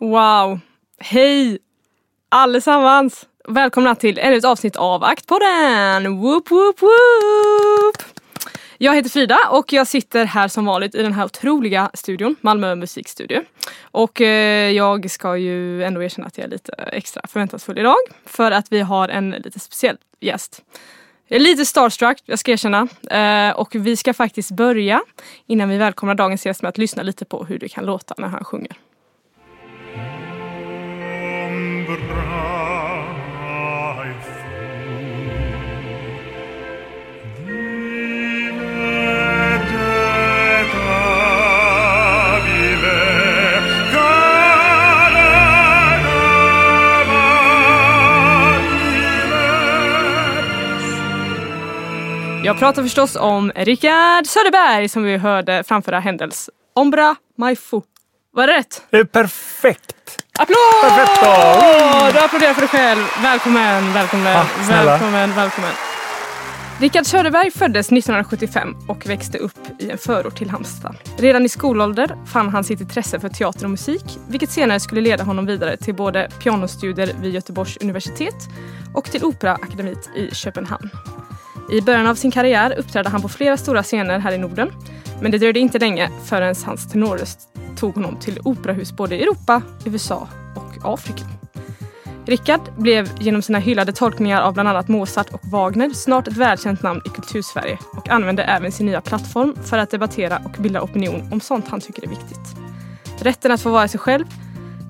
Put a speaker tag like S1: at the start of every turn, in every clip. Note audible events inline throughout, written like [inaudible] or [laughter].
S1: Wow! Hej allesammans! Välkomna till ännu ett avsnitt av Aktpodden! Woop, woop, woop! Jag heter Frida och jag sitter här som vanligt i den här otroliga studion, Malmö musikstudio. Och eh, jag ska ju ändå erkänna att jag är lite extra förväntansfull idag för att vi har en lite speciell gäst. Jag är lite starstruck, jag ska erkänna. Eh, och vi ska faktiskt börja innan vi välkomnar dagens gäst med att lyssna lite på hur det kan låta när han sjunger. Pratar förstås om Rickard Söderberg som vi hörde framföra Händels Ombra Fou. Var det rätt?
S2: Det är perfekt!
S1: Applåd!
S2: Perfetto!
S1: Du applåderar för dig själv. Välkommen, välkommen,
S2: Ah,
S1: välkommen, välkommen. Rickard Söderberg föddes 1975 och växte upp i en förort till Halmstad. Redan i skolålder fann han sitt intresse för teater och musik, vilket senare skulle leda honom vidare till både pianostudier vid Göteborgs universitet och till Operaakademiet i Köpenhamn. I början av sin karriär uppträdde han på flera stora scener här i Norden. Men det dröjde inte länge förrän hans tenorröst tog honom till operahus både i Europa, USA och Afrika. Rickard blev genom sina hyllade tolkningar av bland annat Mozart och Wagner snart ett välkänt namn i kultursverige och använde även sin nya plattform för att debattera och bilda opinion om sånt han tycker är viktigt. Rätten att få vara sig själv,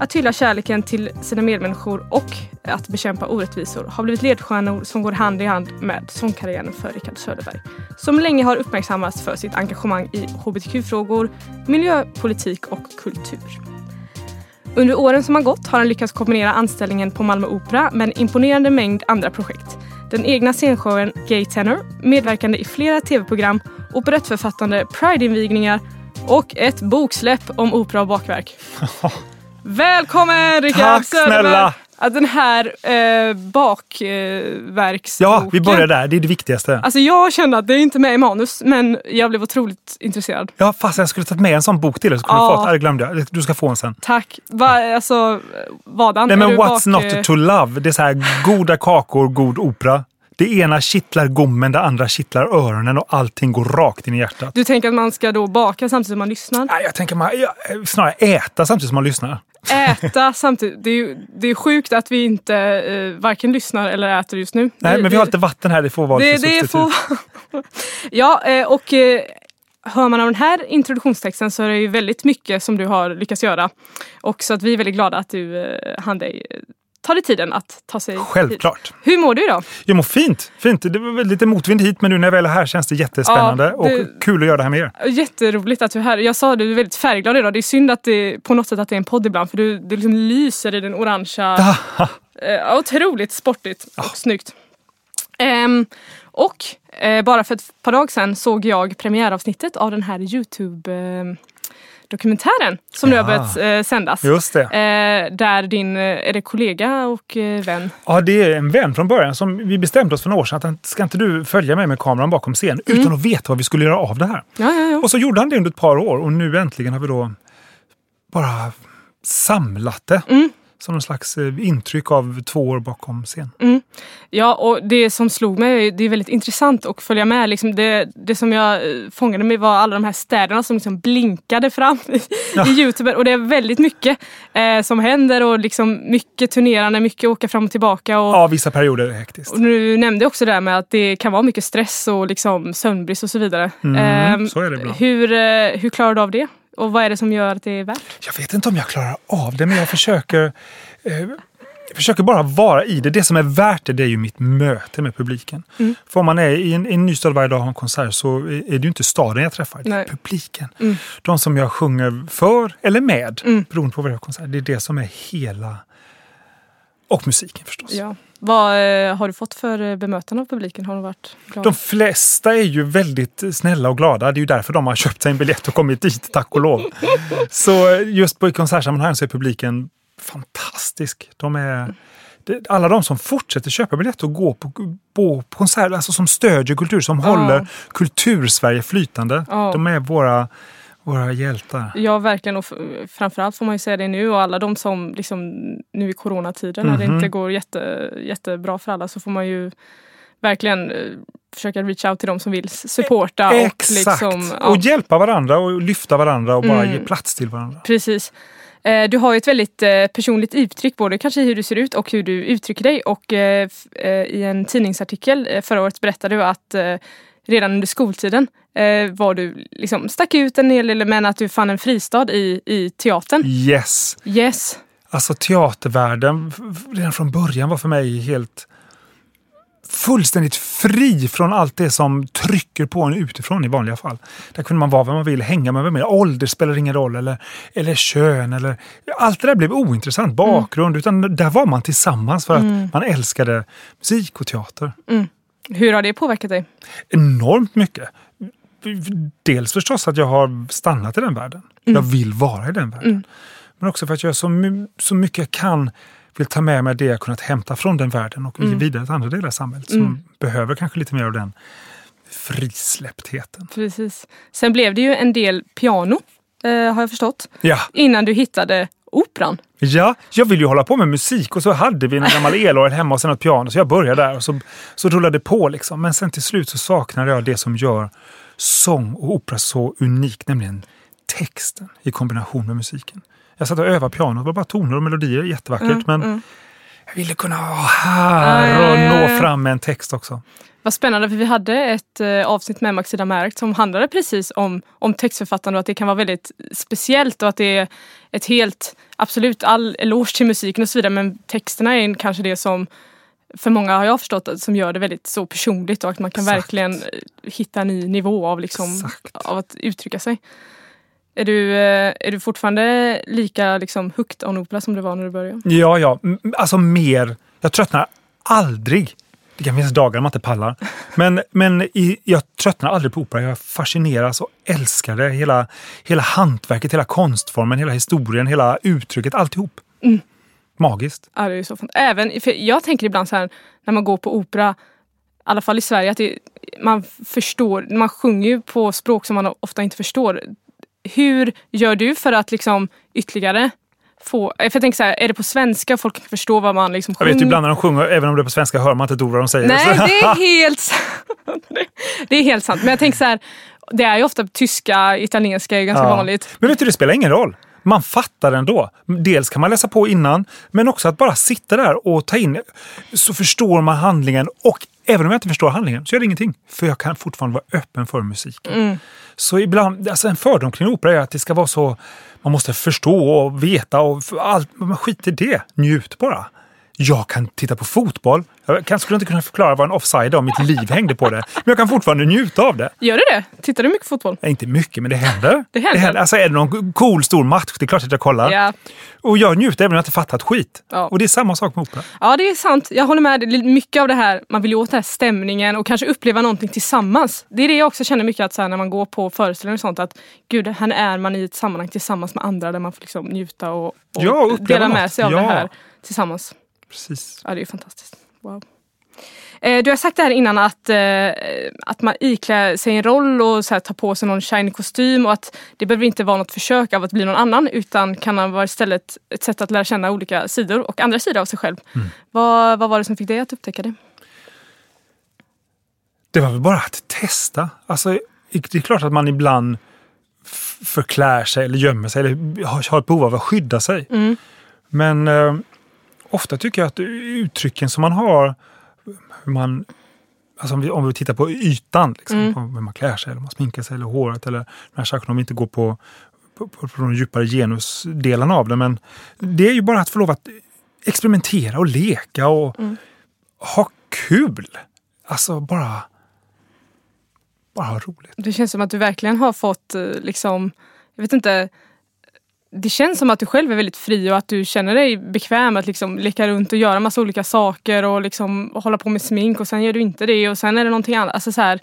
S1: att hylla kärleken till sina medmänniskor och att bekämpa orättvisor har blivit ledstjärnor som går hand i hand med sångkarriären för Rickard Söderberg. Som länge har uppmärksammats för sitt engagemang i hbtq-frågor, miljöpolitik och kultur. Under åren som har gått har han lyckats kombinera anställningen på Malmö Opera med en imponerande mängd andra projekt. Den egna scenshowen Gay Tenor, medverkande i flera tv-program, operettförfattande, Pride-invigningar och ett boksläpp om opera och bakverk. [laughs] Välkommen Rickard
S2: Tack
S1: Söderberg!
S2: snälla!
S1: Att den här eh, bakverksboken.
S2: Ja, vi börjar där. Det är det viktigaste.
S1: Alltså jag kände att det är inte med i manus men jag blev otroligt intresserad.
S2: Ja, fast jag skulle tagit med en sån bok till dig så kunde
S1: Ja.
S2: du fått. Ja, det glömde jag. Du ska få en sen.
S1: Tack. Va, alltså, vadan?
S2: Nej, men What's
S1: bak-
S2: not to love? Det är så här goda kakor, god opera. Det ena kittlar gommen, det andra kittlar öronen och allting går rakt in i hjärtat.
S1: Du tänker att man ska då baka samtidigt som man lyssnar?
S2: Nej, jag tänker man, ja, snarare äta samtidigt som man lyssnar.
S1: Äta [laughs] samtidigt. Det är, ju- det är sjukt att vi inte eh, varken lyssnar eller äter just nu.
S2: Nej,
S1: det,
S2: men vi har lite vatten här. Det får vara
S1: det,
S2: lite
S1: det får... [laughs] Ja, eh, och eh, hör man av den här introduktionstexten så är det ju väldigt mycket som du har lyckats göra. Och så att vi är väldigt glada att du eh, hann dig eh, ta dig tiden att ta sig hit.
S2: Självklart.
S1: Hur mår du idag?
S2: Jag mår fint. fint. Det var lite motvind hit, men nu när jag väl är här känns det jättespännande
S1: Ja, det-
S2: och kul att göra det här med er.
S1: Jätteroligt att du är här. Jag sa det, du är väldigt färgglad idag. Det är synd att det på något sätt att det är en podd ibland för du, du liksom lyser i den orangea. [laughs] Eh, otroligt sportigt och snyggt. Ehm, och eh, bara för ett par dagar sedan såg jag premiäravsnittet av den här Youtube eh, dokumentären som nu har
S2: Ja.
S1: börjat eh, sändas.
S2: Just det.
S1: Eh, där din, eh, är det kollega och eh, vän?
S2: Ja, det är en vän från början som vi bestämde oss för några år sedan att ska inte du följa med med kameran bakom scen
S1: Mm.
S2: utan att veta vad vi skulle göra av det här.
S1: Ja, ja, ja.
S2: Och så gjorde han det under ett par år och nu äntligen har vi då bara samlat det.
S1: Mm.
S2: Som någon slags eh, intryck av två år bakom scen.
S1: Mm. Ja, och det som slog mig, det är väldigt intressant att följa med. Liksom det, det som jag eh, fångade mig var alla de här städerna som liksom blinkade fram [laughs] i,
S2: Ja.
S1: i Youtube. Och det är väldigt mycket eh, som händer och liksom mycket turnerande, mycket åka fram och tillbaka. Och,
S2: Ja, vissa perioder är hektiskt.
S1: och du nämnde också det där med att det kan vara mycket stress och liksom sömnbrist och så vidare.
S2: Mm,
S1: Ehm,
S2: så är det ibland.
S1: hur, eh, hur klarar du av det? Och vad är det som gör att det är värt?
S2: Jag vet inte om jag klarar av det, men jag försöker... Eh, jag försöker bara vara i det. Det som är värt det, det är ju mitt möte med publiken.
S1: Mm.
S2: För om man är i en, i en ny stad varje dag och har en konsert så är det ju inte staden jag träffar, det är
S1: Nej.
S2: publiken.
S1: Mm.
S2: De som jag sjunger för eller med,
S1: Mm.
S2: beroende på vad för konsert. Det är det som är hela... Och musiken förstås.
S1: Ja. Vad eh, har du fått för eh, bemötande av publiken? Har de varit glada?
S2: De flesta är ju väldigt snälla och glada. Det är ju därför de har köpt sig en biljett och kommit dit, tack och lov. Så just på konsertsammanhang så är publiken fantastisk. De är, alla de som fortsätter köpa biljetter och gå på, på konserter, alltså som stödjer kultur, som håller kultursverige flytande.
S1: Ja.
S2: De är våra, våra hjältar.
S1: Ja, verkligen. Och framförallt får man ju säga det nu och alla de som liksom nu i coronatiden när det
S2: Mhm.
S1: inte går jätte, jättebra för alla så får man ju verkligen eh, försöka reach out till de som vill supporta. Och
S2: Exakt!
S1: liksom, ja,
S2: Och hjälpa varandra och lyfta varandra och bara
S1: Mm.
S2: ge plats till varandra.
S1: Precis. Eh, Du har ju ett väldigt eh, personligt uttryck både kanske i hur du ser ut och hur du uttrycker dig och i en tidningsartikel förra året berättade du att redan under skoltiden eh, var du liksom stack ut en hel del men att du fann en fristad i, i teatern.
S2: Yes!
S1: Yes.
S2: Alltså teatervärlden redan från början var för mig helt fullständigt fri från allt det som trycker på en utifrån i vanliga fall. Där kunde man vara vem man vill, hänga med vem man vill. Ålder spelar ingen roll eller, eller kön eller allt det där blev ointressant. Bakgrund, utan där var man tillsammans för att man älskade musik och teater.
S1: Hur har det påverkat dig?
S2: Enormt mycket. Dels förstås att jag har stannat i den världen. Jag vill vara i den världen. Men också för att jag så, så mycket jag kan vill ta med mig det jag kunnat hämta från den världen och ge vidare till andra delar av samhället som behöver kanske lite mer av den frisläpptheten.
S1: Precis. Sen blev det ju en del piano, eh, har jag förstått,
S2: Ja,
S1: innan du hittade operan.
S2: ja, jag vill ju hålla på med musik och så hade vi en gammal elorgel hemma och sen ett piano så jag började där och så, så rullade det på liksom. Men sen till slut så saknade jag det som gör sång och opera så unikt, nämligen texten i kombination med musiken. Jag satt och övade piano, det var bara toner och melodier, jättevackert.
S1: Mm,
S2: men
S1: mm.
S2: Jag ville kunna vara här
S1: ja,
S2: och nå fram med en text också.
S1: Vad spännande för vi hade ett eh, avsnitt med Maxida Märkt som handlade precis om, om textförfattande och att det kan vara väldigt speciellt och att det är ett helt, absolut all eloge till musiken och så vidare men texterna är kanske det som för många har jag förstått som gör det väldigt så personligt och att man kan
S2: Exakt.
S1: verkligen eh, hitta en ny nivå av, liksom,
S2: Exakt.
S1: av att uttrycka sig. Är du, eh, är du fortfarande lika liksom, hooked on opera som du var när du började?
S2: Ja, ja, alltså mer. Jag tröttnar aldrig. Det kan finnas dagar man inte pallar. Men, men i, jag tröttnar aldrig på opera. Jag fascineras och älskar det. Hela, hela hantverket, hela konstformen, hela historien, hela uttrycket, alltihop.
S1: Mm.
S2: Magiskt.
S1: Ja, det är så fant- Även, för jag tänker ibland så här när man går på opera, i alla fall i Sverige, att det, man förstår, man sjunger ju på språk som man ofta inte förstår. Hur gör du för att liksom ytterligare få, för jag tänker så här, är det på svenska folk kan förstå vad man liksom
S2: Jag
S1: sjunger?
S2: vet ju ibland när de sjunger, även om det är på svenska, hör man inte ett ord vad de säger.
S1: Nej,
S2: Så-
S1: det är [laughs] helt sant. [laughs] Det är helt sant. Men jag tänker så här, det är ju ofta tyska, italienska är ganska
S2: Ja.
S1: vanligt.
S2: Men vet du, det spelar ingen roll. Man fattar ändå. Dels kan man läsa på innan, men också att bara sitta där och ta in så förstår man handlingen. Och även om jag inte förstår handlingen så gör det ingenting. För jag kan fortfarande vara öppen för musiken.
S1: Mm.
S2: Så ibland, alltså en fördom kring opera är att det ska vara så, man måste förstå och veta och allt. Men skit i det, njut bara. Jag kan titta på fotboll. Jag kan, skulle inte kunna förklara vad en offside är om mitt liv hängde på det. Men jag kan fortfarande njuta av det.
S1: Gör du det? Tittar du mycket fotboll?
S2: Ja, Inte mycket, men [laughs] det händer.
S1: Det händer.
S2: Alltså är det någon cool stor match, det är klart att jag kollar.
S1: Ja.
S2: Och jag njuter även om jag inte fattat skit.
S1: Ja.
S2: Och det är samma sak med opera.
S1: Ja det är sant, jag håller med. Det Mycket av det här, man vill ju åt den här stämningen och kanske uppleva någonting tillsammans. Det är det jag också känner mycket att så här, när man går på föreställningar och sånt att gud, här är man i ett sammanhang tillsammans med andra där man får liksom njuta och, och
S2: Ja,
S1: dela med
S2: något.
S1: sig av det här tillsammans.
S2: Precis.
S1: Ja det är fantastiskt. Wow. Eh, Du har sagt det här innan att, eh, att man iklär sig en roll och så här, tar på sig någon shiny kostym och att det behöver inte vara något försök av att bli någon annan utan kan vara istället ett sätt att lära känna olika sidor och andra sidor av sig själv.
S2: Mm.
S1: Vad, vad var det som fick dig att upptäcka det?
S2: Det var väl bara att testa. Alltså, det är klart att man ibland förklär sig eller gömmer sig eller har ett behov av att skydda sig.
S1: Mm.
S2: Men eh, ofta tycker jag att uttrycken som man har, hur man, alltså om, vi, om vi tittar på ytan, liksom,
S1: Mm.
S2: på hur man klär sig, eller man sminkar sig eller håret eller de här sakerna, om vi inte går på, på, på, på de djupare genusdelarna av det. Men det är ju bara att få lov att experimentera och leka och
S1: Mm.
S2: ha kul. Alltså bara, bara ha roligt.
S1: Det känns som att du verkligen har fått eh, liksom, jag vet inte, det känns som att du själv är väldigt fri och att du känner dig bekväm att liksom leka runt och göra massa olika saker och liksom hålla på med smink och sen gör du inte det och sen är det någonting annat. Alltså så här,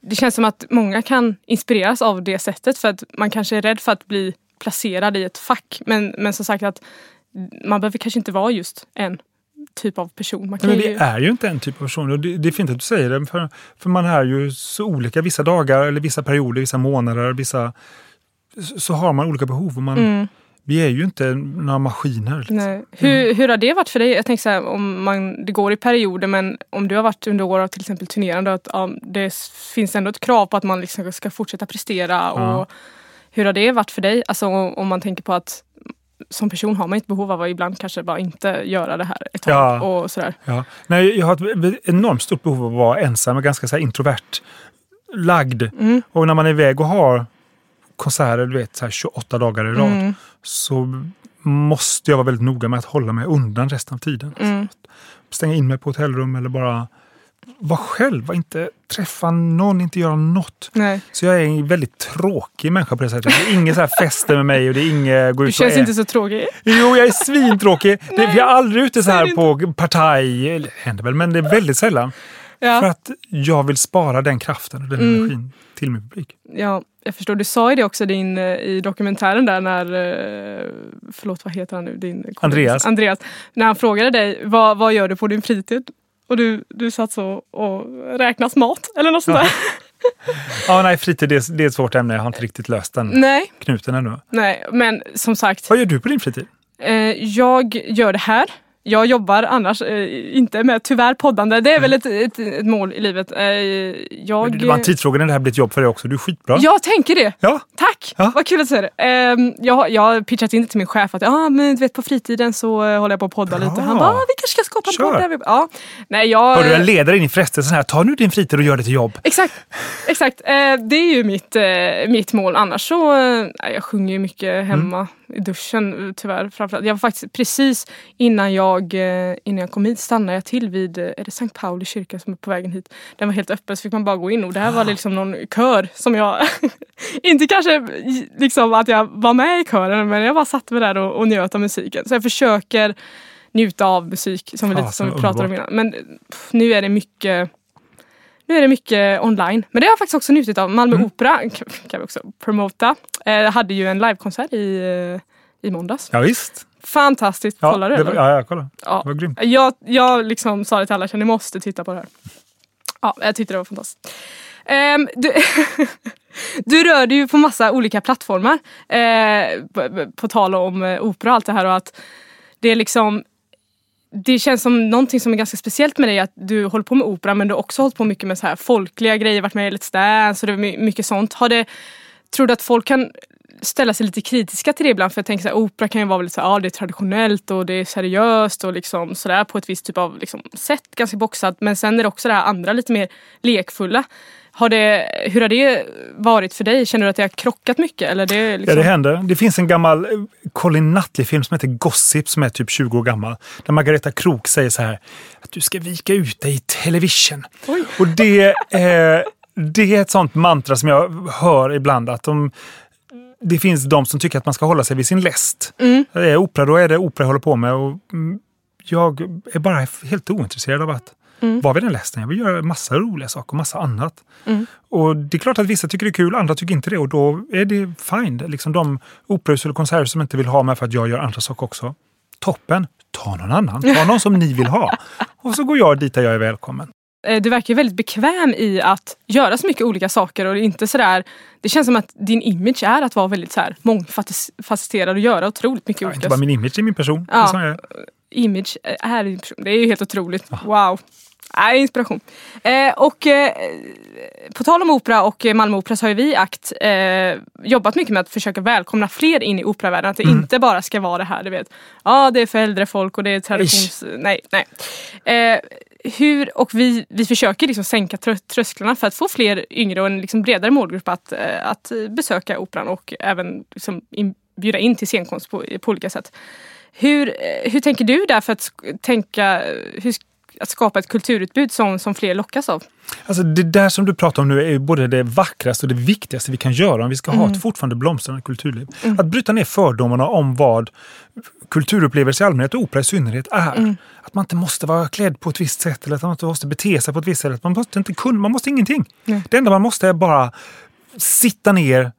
S1: det känns som att många kan inspireras av det sättet för att man kanske är rädd för att bli placerad i ett fack. Men, men som sagt att man behöver kanske inte vara just en typ av person. Man
S2: Men
S1: ju...
S2: vi är ju inte en typ av person och det, det är fint att du säger det. För, för man är ju så olika. Vissa dagar, eller vissa perioder, vissa månader, vissa, så, har man olika behov. Och man,
S1: Mm.
S2: Vi är ju inte några maskiner. Liksom.
S1: Nej. Hur, hur har det varit för dig? Jag tänker så här, om man, det går i perioder men om du har varit under år av till exempel turnerande att ja, det finns ändå ett krav på att man liksom ska fortsätta prestera.
S2: Ja.
S1: Och hur har det varit för dig? Alltså om man tänker på att som person har man ett behov av att ibland kanske bara inte göra det här ett tag.
S2: Ja.
S1: Och sådär.
S2: Ja. Nej, jag har ett enormt stort behov av att vara ensam och ganska så introvert lagd.
S1: Mm.
S2: Och när man är iväg och har konserter du vet, så här 28 dagar i rad
S1: Mm.
S2: så måste jag vara väldigt noga med att hålla mig undan resten av tiden.
S1: Mm.
S2: Stänga in mig på hotellrum eller bara vara själv, inte träffa någon, inte göra något.
S1: Nej.
S2: Så jag är en väldigt tråkig människa på det sättet. Det är inga så här fester med mig och det är inget gå
S1: Du
S2: ut
S1: känns
S2: och ä-
S1: inte så tråkig.
S2: Jo, jag är svintråkig. Det,
S1: Nej,
S2: jag är aldrig ute så här
S1: det
S2: på partaj. Eller, Det händer väl, men det är väldigt sällan. För
S1: Ja.
S2: att jag vill spara den kraften och den
S1: Mm.
S2: energin till min publik.
S1: ja, jag förstår. Du sa ju det också din, eh, i dokumentären där när, eh, förlåt vad heter han nu? Din kompis?
S2: Andreas.
S1: Andreas. När han frågade dig, vad, vad gör du på din fritid? Och du, du satt så och räknade mat eller något sånt där.
S2: Ja, nej, fritid det är, det är ett svårt ämne. Jag har inte riktigt löst den
S1: Nej,
S2: knuten ännu.
S1: nej, men som sagt.
S2: Vad gör du på din fritid?
S1: Eh, jag gör det här. Jag jobbar annars eh, inte med tyvärr poddande. Det är väl ett, ett, ett mål i livet. Eh, jag,
S2: Det var en tidsfråga när det här blir ett jobb för dig också. Du är skitbra.
S1: jag tänker det.
S2: Ja.
S1: Tack!
S2: Ja.
S1: Vad kul att säga det. Ehm, jag, jag har pitchat in det till min chef att ah, men, du vet, på fritiden så eh, håller jag på att podda
S2: Bra.
S1: lite. Han bara, ah, vi kanske ska skapa en podd. där vi-" Ja. Nej, jag,
S2: Har du en ledare in i frestelsen här, ta nu din fritid och gör det till jobb.
S1: Exakt, exakt. Eh, det är ju mitt, eh, mitt mål. Annars så, eh, jag sjunger ju mycket hemma i duschen eh, tyvärr. Framförallt. Jag var faktiskt precis innan jag, eh, innan jag kom hit stannade jag till vid, eh, är det Sankt Pauli kyrka som är på vägen hit. Den var helt öppen så fick man bara gå in och det här var liksom någon kör som jag, [laughs] inte kanske liksom att jag var med i kören men jag bara satt mig där och, och njöt av musiken. Så jag försöker njuta av musik som vi, lite, som vi pratade om innan. Men pff, nu är det mycket nu är det mycket online. Men det har jag faktiskt också njutit av. Malmö
S2: Mm.
S1: Opera kan vi också promota. Eh, Jag hade ju en livekonsert i, eh, i måndags.
S2: Ja, visst.
S1: Fantastiskt.
S2: Ja,
S1: Kollar du
S2: det ja, jag kollar.
S1: Ja.
S2: Det var grymt.
S1: Jag, jag liksom sa det till alla, att ni måste titta på det här. Ja, jag tyckte det var fantastiskt. Ehm, du, [laughs] du rör dig ju på massa olika plattformar. Eh, på, på tal om eh, opera och allt det här och att det är liksom det känns som någonting som är ganska speciellt med dig att du håller på med opera men du har också hållit på mycket med så här folkliga grejer, varit med i Let's Dance och det är my- mycket sånt. Har det, tror du att folk kan ställa sig lite kritiska till det ibland? För jag tänker så här, opera kan ju vara väldigt så här, ja, det är traditionellt och det är seriöst och liksom sådär på ett visst typ av liksom, sätt, ganska boxat. Men sen är det också det här andra lite mer lekfulla. Har det, hur har det varit för dig? Känner du att det har krockat mycket? Eller det är
S2: Ja,
S1: liksom...
S2: det händer. Det finns en gammal eh, Colin Nutley-film som heter Gossip som är typ 20 år gammal. Där Margareta Krook säger så här att du ska vika ut dig i television.
S1: Oj.
S2: Och det, eh, det är ett sånt mantra som jag hör ibland att de, det finns de som tycker att man ska hålla sig vid sin läst.
S1: Mm.
S2: Det är opera, då är det opera jag håller på med. Och mm, jag är bara helt ointresserad av att
S1: Mm.
S2: vara vid den lästen. Jag vill göra massa roliga saker och massa annat.
S1: Mm.
S2: Och det är klart att vissa tycker det är kul, andra tycker inte det och då är det fine. Liksom de operahus eller konserthus som inte vill ha mig för att jag gör andra saker också. Toppen! Ta någon annan. Ta någon som ni vill ha. [laughs] Och så går jag dit där jag är välkommen.
S1: Eh, Du verkar väldigt bekväm i att göra så mycket olika saker och inte sådär Det känns som att din image är att vara väldigt så här mångfacetterad och göra otroligt mycket
S2: Ja,
S1: olika
S2: inte bara min image, det är min person.
S1: Ja.
S2: Är som jag är.
S1: image är din person. Det är ju helt otroligt. Wow. Nej, inspiration. Eh, och eh, på tal om opera och eh, Malmö Opera så har ju vi i ACT eh, jobbat mycket med att försöka välkomna fler in i operavärlden. Att det
S2: Mm.
S1: inte bara ska vara det här, du vet. Ja, det är för äldre folk och det är traditions... Nej, nej. Hur, och vi, vi försöker liksom sänka trö- trösklarna för att få fler yngre och en liksom bredare målgrupp att, eh, att besöka operan och även liksom in, bjuda in till scenkonst på, på olika sätt. Hur, eh, hur tänker du där för att tänka, eh, hur, att skapa ett kulturutbud som, som fler lockas av?
S2: Alltså det där som du pratar om nu är både det vackraste och det viktigaste vi kan göra om vi ska ha
S1: Mm.
S2: ett fortfarande blomstrande kulturliv. Att bryta ner fördomarna om vad kulturupplevelser i allmänhet och opera i synnerhet är.
S1: Mm.
S2: Att man inte måste vara klädd på ett visst sätt eller att man inte måste bete sig på ett visst sätt. Man måste inte kunna, man måste ingenting.
S1: Nej.
S2: Det enda man måste är bara sitta ner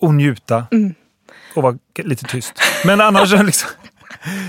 S2: och njuta
S1: Mm.
S2: och vara lite tyst. Men annars [laughs] liksom,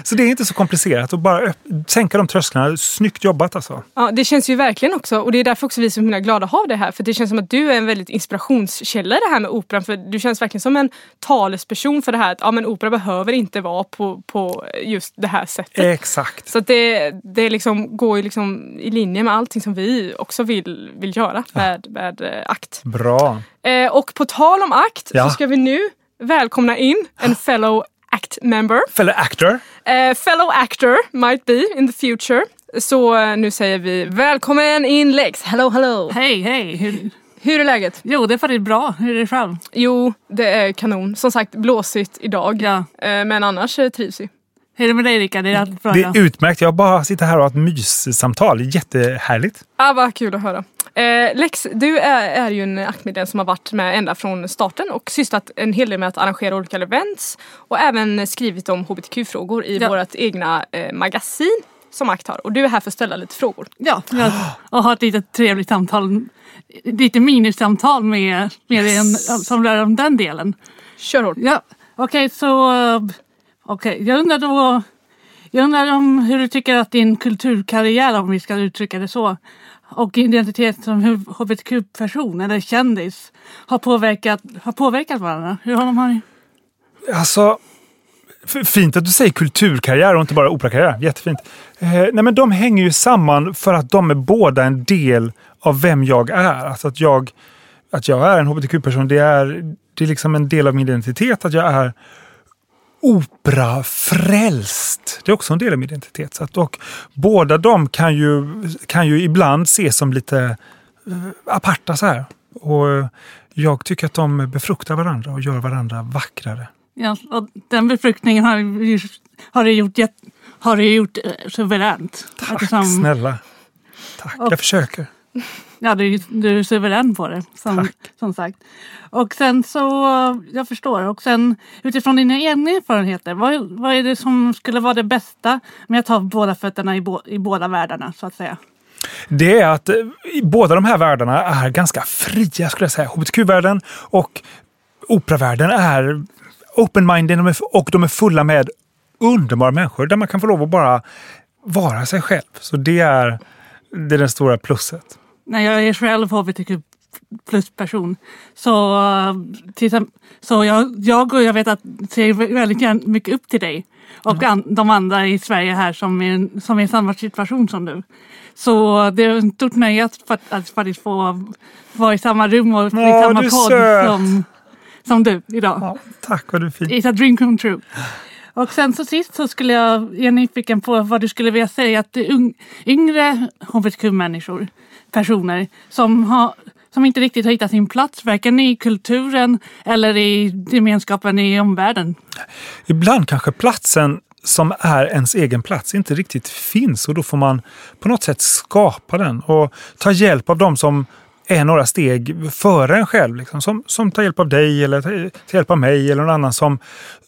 S2: Så det är inte så komplicerat att bara sänka de trösklarna. Snyggt jobbat alltså.
S1: Ja, det känns ju verkligen också och det är därför också vi är så himla glada att ha det här. För det känns som att du är en väldigt inspirationskälla i det här med operan. För du känns verkligen som en talesperson för det här att ja, men opera behöver inte vara på, på just det här sättet.
S2: Exakt.
S1: Så det, det liksom går ju liksom i linje med allting som vi också vill, vill göra med, med eh, akt.
S2: Bra.
S1: Eh, och på tal om akt
S2: Ja.
S1: så ska vi nu välkomna in en fellow act member.
S2: Fellow actor.
S1: Eh, fellow actor might be in the future. Så eh, nu säger vi välkommen in Lex. Hello hello.
S3: Hej, hej! Hur...
S1: Hur är läget?
S3: Jo, det är faktiskt bra. Hur är det själv?
S1: Jo, det är kanon. Som sagt blåsigt idag.
S3: Ja.
S1: Eh, men annars trivs vi.
S3: Hur är det med dig Rickard? Är allt bra?
S2: Det är utmärkt. Jag bara sitter här och har ett myssamtal. Jättehärligt.
S1: Ah, vad kul att höra. Eh, Lex, du är, är ju en aktmedlem som har varit med ända från starten och sysslat en hel del med att arrangera olika events och även skrivit om hbtq-frågor i
S3: Ja.
S1: vårt egna eh, magasin som akt har. Och du är här för att ställa lite frågor.
S3: Ja, [gasps] och ha ett litet trevligt samtal. Lite minisamtal med, med en som rör om den delen.
S1: Kör hårt.
S3: Ja, okej så... eh, Okej, jag undrar då... Jag undrar om hur du tycker att din kulturkarriär, om vi ska uttrycka det så, och identitet som hbtq-person eller kändis har påverkat, har påverkat varandra. Hur har de här...
S2: Alltså, fint att du säger kulturkarriär och inte bara operakarriär. Jättefint. Eh, nej men de hänger ju samman för att de är båda en del av vem jag är. Alltså att jag, att jag är en hbtq-person, det är, det är liksom en del av min identitet. Att jag är operafrälst. Det är också en del av min identitet. Så att, och båda de kan ju, kan ju ibland ses som lite eh, aparta så här. Och eh, jag tycker att de befruktar varandra och gör varandra vackrare.
S3: Ja, och den befruktningen har, har du gjort, har du gjort eh, suveränt.
S2: Tack
S3: Eftersom-
S2: snälla. Tack,
S3: Och-
S2: jag försöker.
S3: Ja, du, du är suverän på det. Som,
S2: Tack.
S3: som sagt. Och sen så, jag förstår. Och sen utifrån dina egna erfarenheter. Vad, vad är det som skulle vara det bästa med att ha båda fötterna i, bo, i båda världarna så att säga?
S2: Det är att eh, båda de här världarna är ganska fria skulle jag säga. HBTQ-världen och operavärlden är open-minded och de är fulla med underbara människor där man kan få lov att bara vara sig själv. Så det är, det är det stora plusset.
S3: När jag är själv hbtq plus person. Så, eh, till så jag, jag och jag vet att ser väldigt mycket upp till dig. Och an, de andra i Sverige här som är, som är i samma situation som du. Så det är ett stort nöje att, att faktiskt få vara i samma rum och i
S2: Åh,
S3: samma
S2: du är
S3: podd som, som du idag.
S2: Ja, tack vad du är fin.
S3: It's a dream come true. Och sen så sist så skulle jag, jag är nyfiken på vad du skulle vilja säga till yngre hbtq-människor, personer som, har, som inte riktigt har hittat sin plats, varken i kulturen eller i gemenskapen i omvärlden.
S2: Ibland kanske platsen som är ens egen plats inte riktigt finns och då får man på något sätt skapa den och ta hjälp av dem som är några steg före en själv. Liksom. Som, som tar hjälp av dig eller tar hjälp av mig eller någon annan som,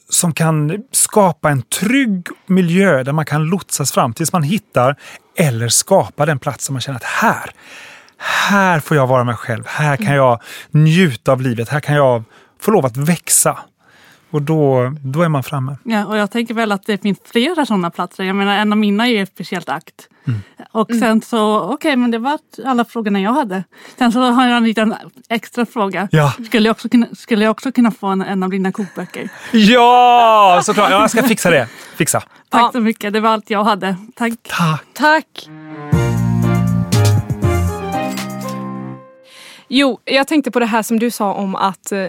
S2: som kan skapa en trygg miljö där man kan lotsas fram tills man hittar eller skapa den plats som man känner att här, här får jag vara mig själv. Här kan jag njuta av livet. Här kan jag få lov att växa. Och då, då är man framme.
S3: Ja, och jag tänker väl att det finns flera sådana platser. Jag menar en av mina är speciellt akt. Och sen så, okej men det var alla frågorna jag hade. Sen så har jag en liten extra fråga.
S2: Ja.
S3: Skulle, jag också kunna, skulle jag också kunna få en, en av dina kokböcker?
S2: Ja, såklart. Ja, jag ska fixa det. Fixa.
S3: Tack
S1: Ja.
S3: så mycket, det var allt jag hade. Tack.
S2: Tack.
S1: Tack! Jo, jag tänkte på det här som du sa om att eh,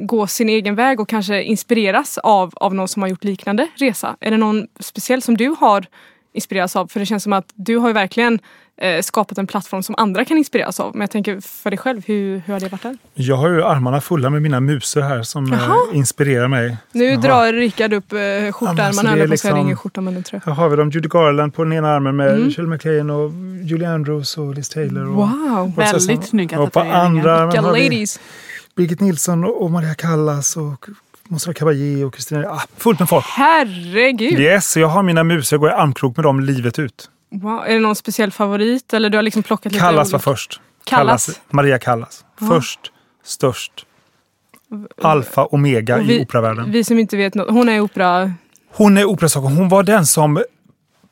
S1: gå sin egen väg och kanske inspireras av, av någon som har gjort liknande resa. Är det någon speciell som du har inspireras av? För det känns som att du har ju verkligen eh, skapat en plattform som andra kan inspireras av. Men jag tänker för dig själv, hur, hur har det varit där?
S2: Jag har ju armarna fulla med mina musor här som eh,
S1: Jaha.
S2: inspirerar mig.
S1: Nu
S2: Jaha.
S1: drar Rickard upp eh,
S2: Ja,
S1: skjortärmarna,
S2: men alltså, det är
S1: jag på
S2: liksom-
S1: ingen skjorta men en tröja.
S2: Här har vi dem, Judy Garland på den ena armen med
S1: Mm.
S2: Shirley MacLaine och Julie Andrews och Liz Taylor. Och,
S1: Wow!
S2: och
S3: Väldigt snygga
S2: Och på
S3: tatueringar.
S2: andra armen har vi! Birgit Nilsson och Maria Callas och Montserrat Caballé och Kristina... Ah, fullt med folk.
S1: Herregud!
S2: Yes, jag har mina musor. Jag går i armkrok med dem livet ut.
S1: Wow. Är det någon speciell favorit? Eller du har liksom plockat lite
S2: Callas var först.
S1: Callas?
S2: Maria Callas.
S1: Ja.
S2: Först, störst. Alfa, omega
S1: Och vi-
S2: i operavärlden.
S1: Vi som inte vet något. Hon är opera...
S2: Hon är operasångare. Hon var den som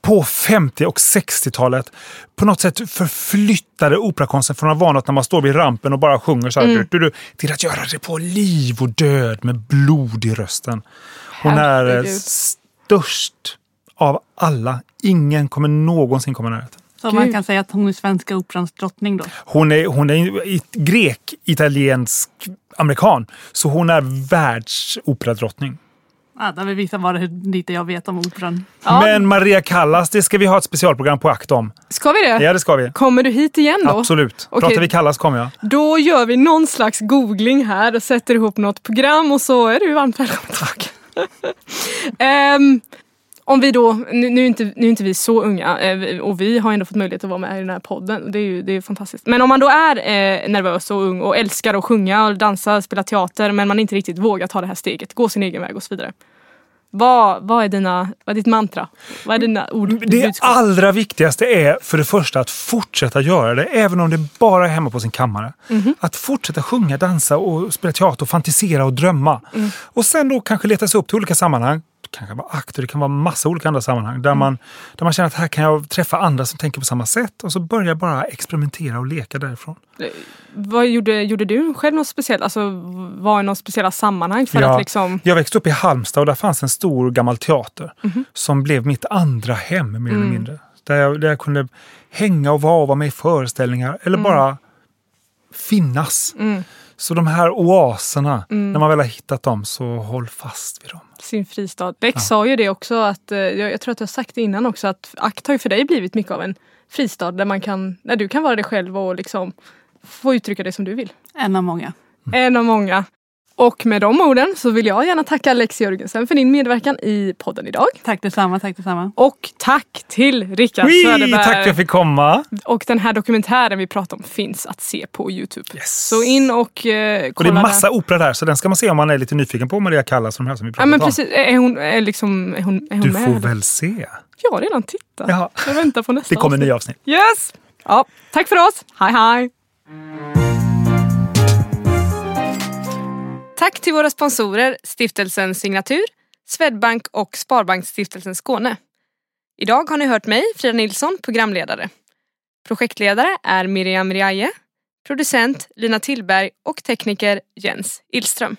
S2: på 50 och 60-talet på något sätt förflyttade operakonsten från att vara något när man står vid rampen och bara sjunger så här,
S1: Mm.
S2: du, du, du, till att göra det på liv och död med blod i rösten. Hon är störst av alla. Ingen kommer någonsin komma närheten.
S3: Så
S1: Gud.
S3: man kan säga att hon är svenska operans drottning då.
S2: Hon är, hon är grek, italiensk, amerikan. Så hon är världsoperadrottning.
S3: Ja, där vi visar bara hur lite jag vet om operan.
S1: Ja.
S2: Men Maria Callas, det ska vi ha ett specialprogram på akt om.
S1: Ska vi det?
S2: Ja, det ska vi.
S1: Kommer du hit igen då?
S2: Absolut.
S1: Okej.
S2: Pratar vi Callas kommer jag.
S1: Då gör vi någon slags googling här och sätter ihop något program och så är du varmt välkommen tillbaka. [laughs] Ehm, om vi då, nu, nu, är inte, nu är inte vi så unga eh, och vi har ändå fått möjlighet att vara med i den här podden. Det är ju det är fantastiskt. Men om man då är eh, nervös och ung och älskar att sjunga och dansa, spela teater men man inte riktigt vågar ta det här steget, gå sin egen väg och så vidare. Vad, vad, är, dina, vad är ditt mantra? Vad är dina ord? ditt
S2: Det
S1: budskap?
S2: allra viktigaste är för det första att fortsätta göra det, även om det bara är hemma på sin kammare.
S1: Mhm.
S2: Att fortsätta sjunga, dansa och spela teater och fantisera och drömma.
S1: Mm.
S2: Och sen då kanske leta sig upp till olika sammanhang. Det kan vara akter, det kan vara massa olika andra sammanhang
S1: Mm.
S2: där, man, där man känner att här kan jag träffa andra som tänker på samma sätt och så börja bara experimentera och leka därifrån.
S1: Vad gjorde, gjorde du själv något speciellt? Alltså var i något speciella sammanhang för
S2: Ja.
S1: att liksom...
S2: Jag växte upp i Halmstad och där fanns en stor gammal teater
S1: Mhm.
S2: som blev mitt andra hem mer
S1: Mm.
S2: eller mindre. Där jag, där jag kunde hänga och vara och vara med i föreställningar eller bara finnas.
S1: Mm.
S2: Så de här oaserna,
S1: Mm.
S2: när man väl har hittat dem så håll fast vid dem.
S1: sin fristad. Lex sa ju det också, att, eh, jag, jag tror att har sagt det innan också, att akt har ju för dig blivit mycket av en fristad där man kan, där du kan vara dig själv och liksom få uttrycka det som du vill.
S3: En av många.
S1: En av många. Och med de orden så vill jag gärna tacka Lex Jörgensen för din medverkan i podden idag.
S3: Tack detsamma, tack detsamma.
S1: Och tack till Rickard
S2: Wee,
S1: Söderberg.
S2: tack för att jag fick komma!
S1: Och den här dokumentären vi pratar om finns att se på Youtube.
S2: Yes.
S1: Så in och eh,
S2: och
S1: kolla
S2: det är massa
S1: där.
S2: opera där, så den ska man se om man är lite nyfiken på Maria Callas och de här som vi
S1: Ja
S2: pratat
S1: men
S2: om.
S1: precis, är hon, är liksom, är hon, är hon
S2: Du
S1: med?
S2: får väl se.
S1: Jag har redan tittat.
S2: Ja.
S1: Jag väntar på nästa
S2: Det kommer
S1: avsnitt.
S2: nya avsnitt.
S1: Yes! Ja, tack för oss. Hej hej! Tack till våra sponsorer Stiftelsen Signatur, Swedbank och Sparbanksstiftelsen Skåne. Idag har ni hört mig, Frida Nilsson, programledare. Projektledare är Miriam Riaje, producent Lina Tillberg och tekniker Jens Illström.